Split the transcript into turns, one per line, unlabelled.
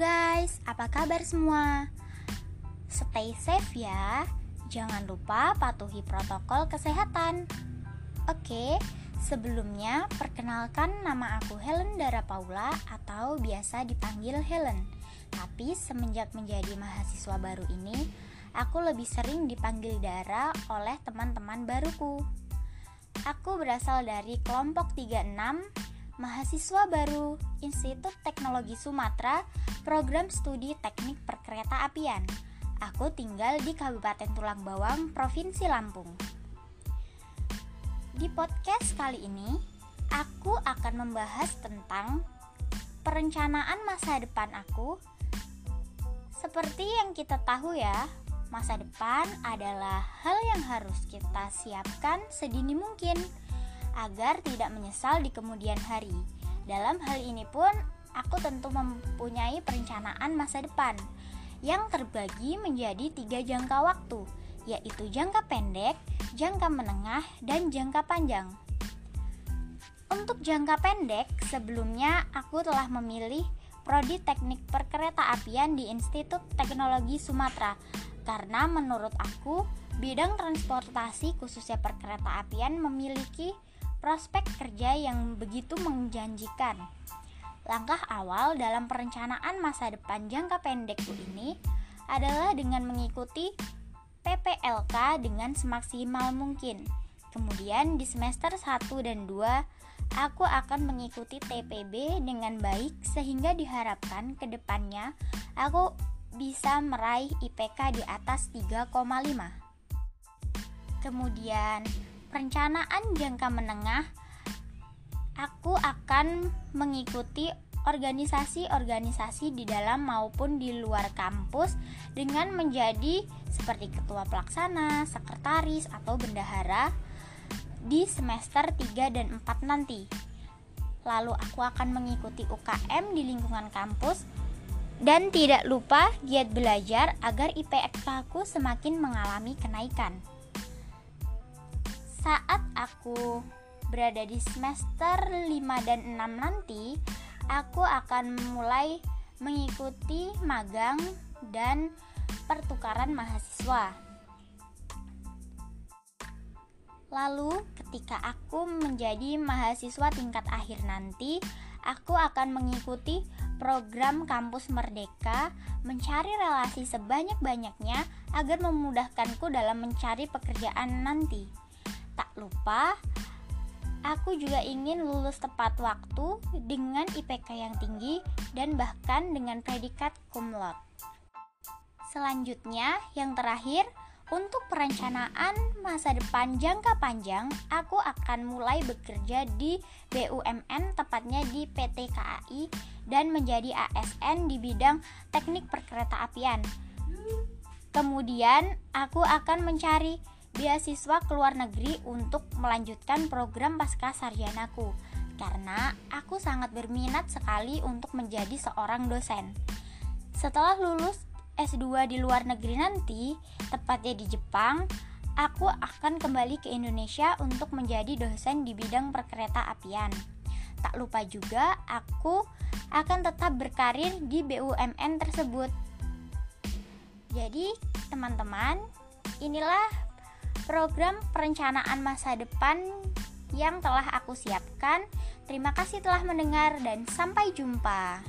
guys, apa kabar semua? Stay safe ya. Jangan lupa patuhi protokol kesehatan. Oke, sebelumnya perkenalkan nama aku Helen Dara Paula atau biasa dipanggil Helen. Tapi semenjak menjadi mahasiswa baru ini, aku lebih sering dipanggil Dara oleh teman-teman baruku. Aku berasal dari kelompok 36 mahasiswa baru Institut Teknologi Sumatera, program studi teknik perkereta apian. Aku tinggal di Kabupaten Tulang Bawang, Provinsi Lampung. Di podcast kali ini, aku akan membahas tentang perencanaan masa depan aku. Seperti yang kita tahu ya, masa depan adalah hal yang harus kita siapkan sedini mungkin agar tidak menyesal di kemudian hari. Dalam hal ini pun, aku tentu mempunyai perencanaan masa depan yang terbagi menjadi tiga jangka waktu, yaitu jangka pendek, jangka menengah, dan jangka panjang. Untuk jangka pendek, sebelumnya aku telah memilih Prodi Teknik Perkereta Apian di Institut Teknologi Sumatera karena menurut aku bidang transportasi khususnya perkereta apian memiliki prospek kerja yang begitu menjanjikan. Langkah awal dalam perencanaan masa depan jangka pendekku ini adalah dengan mengikuti PPLK dengan semaksimal mungkin. Kemudian di semester 1 dan 2 aku akan mengikuti TPB dengan baik sehingga diharapkan ke depannya aku bisa meraih IPK di atas 3,5. Kemudian perencanaan jangka menengah, aku akan mengikuti organisasi-organisasi di dalam maupun di luar kampus dengan menjadi seperti ketua pelaksana, sekretaris, atau bendahara di semester 3 dan 4 nanti. Lalu aku akan mengikuti UKM di lingkungan kampus dan tidak lupa giat belajar agar IPK aku semakin mengalami kenaikan saat aku berada di semester 5 dan 6 nanti, aku akan mulai mengikuti magang dan pertukaran mahasiswa. Lalu, ketika aku menjadi mahasiswa tingkat akhir nanti, aku akan mengikuti program Kampus Merdeka, mencari relasi sebanyak-banyaknya agar memudahkanku dalam mencari pekerjaan nanti. Tak lupa, aku juga ingin lulus tepat waktu dengan IPK yang tinggi dan bahkan dengan predikat cum laude. Selanjutnya, yang terakhir, untuk perencanaan masa depan jangka panjang, aku akan mulai bekerja di BUMN, tepatnya di PT KAI, dan menjadi ASN di bidang teknik perkereta apian. Kemudian, aku akan mencari beasiswa ke luar negeri untuk melanjutkan program pasca sarjanaku karena aku sangat berminat sekali untuk menjadi seorang dosen. Setelah lulus S2 di luar negeri nanti, tepatnya di Jepang, aku akan kembali ke Indonesia untuk menjadi dosen di bidang perkereta apian. Tak lupa juga, aku akan tetap berkarir di BUMN tersebut. Jadi, teman-teman, inilah program perencanaan masa depan yang telah aku siapkan. Terima kasih telah mendengar dan sampai jumpa.